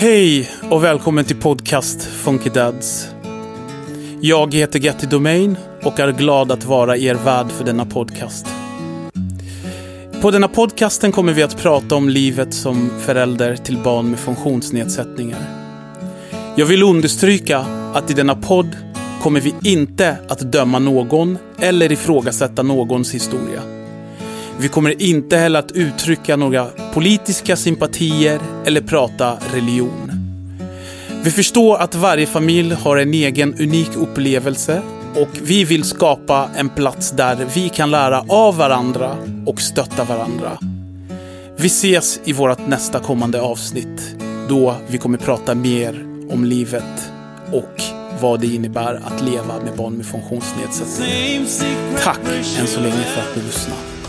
Hej och välkommen till podcast Funky Dads. Jag heter Getty Domain och är glad att vara er värd för denna podcast. På denna podcasten kommer vi att prata om livet som förälder till barn med funktionsnedsättningar. Jag vill understryka att i denna podd kommer vi inte att döma någon eller ifrågasätta någons historia. Vi kommer inte heller att uttrycka några politiska sympatier eller prata religion. Vi förstår att varje familj har en egen unik upplevelse och vi vill skapa en plats där vi kan lära av varandra och stötta varandra. Vi ses i vårt nästa kommande avsnitt då vi kommer prata mer om livet och vad det innebär att leva med barn med funktionsnedsättning. Tack än så länge för att du lyssnade.